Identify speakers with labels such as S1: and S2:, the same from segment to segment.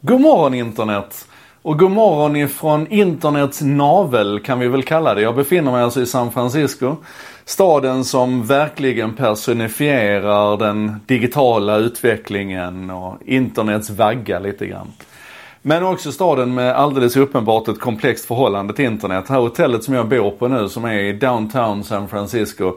S1: God morgon internet! Och god morgon ifrån internets navel kan vi väl kalla det. Jag befinner mig alltså i San Francisco. Staden som verkligen personifierar den digitala utvecklingen och internets vagga lite grann. Men också staden med alldeles uppenbart ett komplext förhållande till internet. Det här hotellet som jag bor på nu som är i downtown San Francisco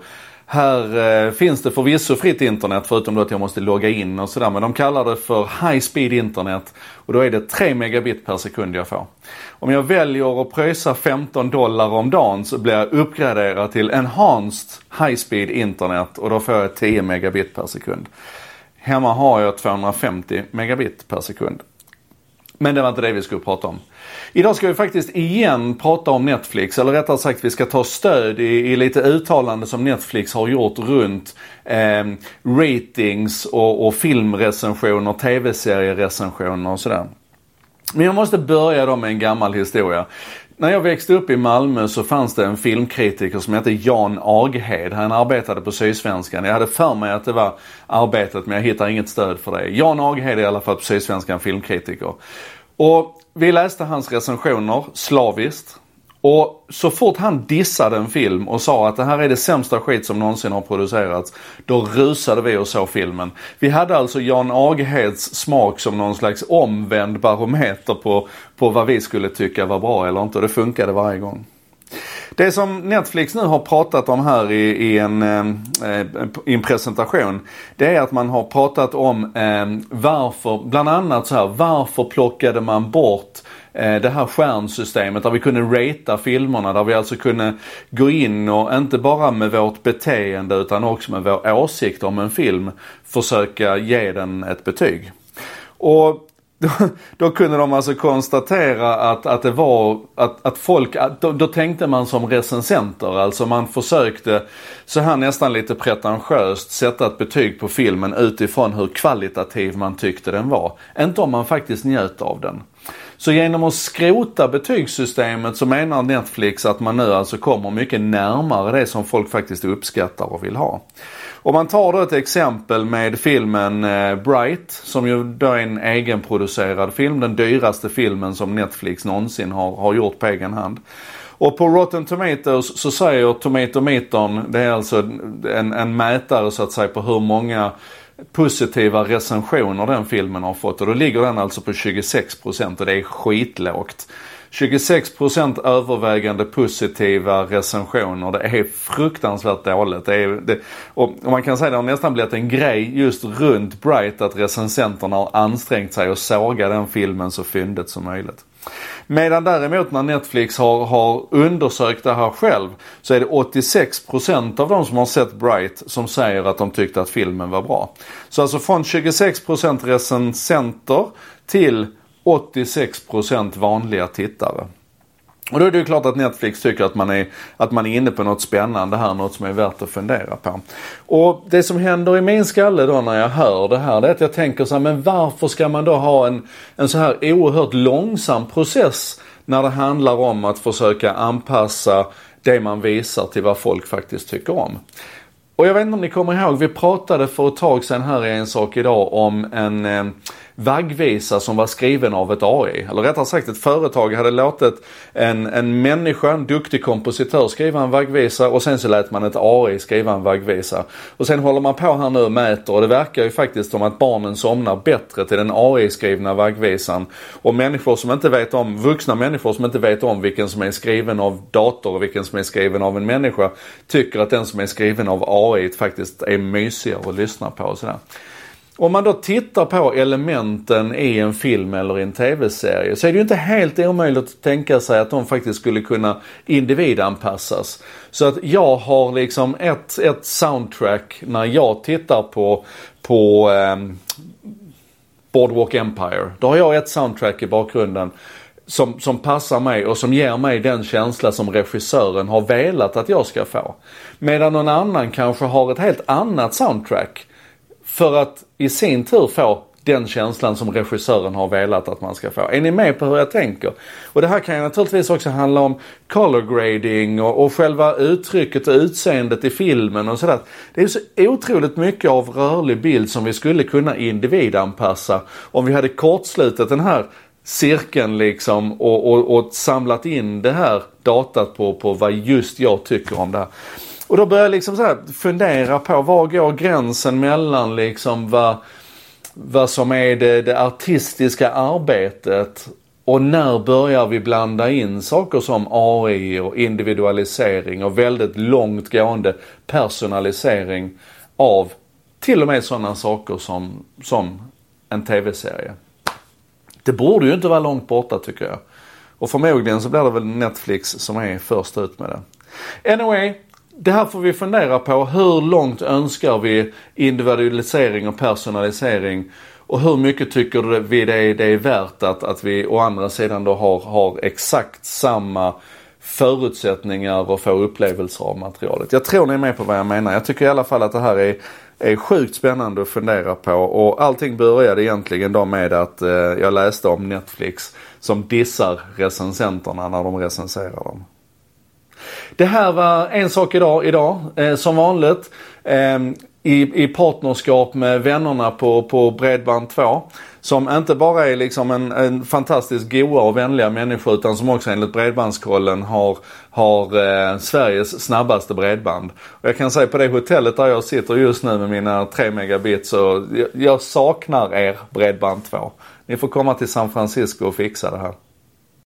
S1: här eh, finns det förvisso fritt internet förutom då att jag måste logga in och sådär. Men de kallar det för high speed internet och då är det 3 megabit per sekund jag får. Om jag väljer att pröjsa 15 dollar om dagen så blir jag uppgraderad till enhanced high speed internet och då får jag 10 megabit per sekund. Hemma har jag 250 megabit per sekund. Men det var inte det vi skulle prata om. Idag ska vi faktiskt igen prata om Netflix, eller rättare sagt vi ska ta stöd i, i lite uttalanden som Netflix har gjort runt eh, ratings och, och filmrecensioner, tv-serierecensioner och sådär. Men jag måste börja då med en gammal historia. När jag växte upp i Malmö så fanns det en filmkritiker som hette Jan Aghed. Han arbetade på Sydsvenskan. Jag hade för mig att det var Arbetet men jag hittar inget stöd för det. Jan Aghed är i alla fall på Sydsvenskan filmkritiker. Och vi läste hans recensioner slaviskt. Och så fort han dissade en film och sa att det här är det sämsta skit som någonsin har producerats, då rusade vi och såg filmen. Vi hade alltså Jan Agheds smak som någon slags omvänd barometer på, på vad vi skulle tycka var bra eller inte och det funkade varje gång. Det som Netflix nu har pratat om här i, i en, eh, eh, i en presentation. Det är att man har pratat om eh, varför, bland annat så här, varför plockade man bort eh, det här stjärnsystemet där vi kunde ratea filmerna, där vi alltså kunde gå in och inte bara med vårt beteende utan också med vår åsikt om en film försöka ge den ett betyg. Och då, då, kunde de alltså konstatera att, att det var, att, att folk, att då, då, tänkte man som recensenter. Alltså man försökte så här nästan lite pretentiöst sätta ett betyg på filmen utifrån hur kvalitativ man tyckte den var. Inte om man faktiskt njöt av den. Så genom att skrota betygssystemet så menar Netflix att man nu alltså kommer mycket närmare det som folk faktiskt uppskattar och vill ha. Om man tar då ett exempel med filmen eh, Bright som ju då är en egenproducerad film. Den dyraste filmen som Netflix någonsin har, har gjort på egen hand. Och på Rotten Tomatoes så säger Tomatometern, det är alltså en, en mätare så att säga på hur många positiva recensioner den filmen har fått. Och då ligger den alltså på 26% och det är skitlågt. 26% övervägande positiva recensioner. Det är fruktansvärt dåligt. Det är, det, och man kan säga att det har nästan blivit en grej just runt Bright att recensenterna har ansträngt sig att såga den filmen så fyndigt som möjligt. Medan däremot när Netflix har, har undersökt det här själv så är det 86% av de som har sett Bright som säger att de tyckte att filmen var bra. Så alltså från 26% recensenter till 86% vanliga tittare. Och då är det ju klart att Netflix tycker att man, är, att man är inne på något spännande här, något som är värt att fundera på. Och det som händer i min skalle då när jag hör det här, det är att jag tänker så här, men varför ska man då ha en, en så här oerhört långsam process när det handlar om att försöka anpassa det man visar till vad folk faktiskt tycker om. Och jag vet inte om ni kommer ihåg, vi pratade för ett tag sedan här i En sak idag om en eh, vaggvisa som var skriven av ett AI. Eller rättare sagt ett företag hade låtit en, en människa, en duktig kompositör skriva en vaggvisa och sen så lät man ett AI skriva en vaggvisa. Och sen håller man på här nu och mäter och det verkar ju faktiskt som att barnen somnar bättre till den AI-skrivna vaggvisan. Och människor som inte vet om, vuxna människor som inte vet om vilken som är skriven av dator och vilken som är skriven av en människa tycker att den som är skriven av AI faktiskt är mysigare att lyssna på och sådär. Om man då tittar på elementen i en film eller i en tv-serie så är det ju inte helt omöjligt att tänka sig att de faktiskt skulle kunna individanpassas. Så att jag har liksom ett, ett soundtrack när jag tittar på, på eh, Boardwalk Empire. Då har jag ett soundtrack i bakgrunden som, som passar mig och som ger mig den känsla som regissören har velat att jag ska få. Medan någon annan kanske har ett helt annat soundtrack för att i sin tur få den känslan som regissören har velat att man ska få. Är ni med på hur jag tänker? Och det här kan ju naturligtvis också handla om color grading och, och själva uttrycket och utseendet i filmen och sådär. Det är så otroligt mycket av rörlig bild som vi skulle kunna individanpassa om vi hade kortslutit den här cirkeln liksom och, och, och samlat in det här datat på, på vad just jag tycker om det här. Och då börjar jag liksom så fundera på var går gränsen mellan liksom vad, vad som är det, det artistiska arbetet och när börjar vi blanda in saker som AI och individualisering och väldigt långtgående personalisering av till och med sådana saker som, som en tv-serie. Det borde ju inte vara långt borta tycker jag. Och förmodligen så blir det väl Netflix som är först ut med det. Anyway, det här får vi fundera på. Hur långt önskar vi individualisering och personalisering? Och hur mycket tycker vi det är, det är värt att, att vi å andra sidan då har, har exakt samma förutsättningar och få upplevelser av materialet. Jag tror ni är med på vad jag menar. Jag tycker i alla fall att det här är, är sjukt spännande att fundera på och allting började egentligen då med att eh, jag läste om Netflix som dissar recensenterna när de recenserar dem. Det här var en sak idag, idag eh, som vanligt. Eh, i, i partnerskap med vännerna på, på Bredband2. Som inte bara är liksom en, en fantastiskt goa och vänliga människor utan som också enligt Bredbandskollen har, har eh, Sveriges snabbaste bredband. Och jag kan säga på det hotellet där jag sitter just nu med mina 3 megabit så jag, jag saknar er Bredband2. Ni får komma till San Francisco och fixa det här.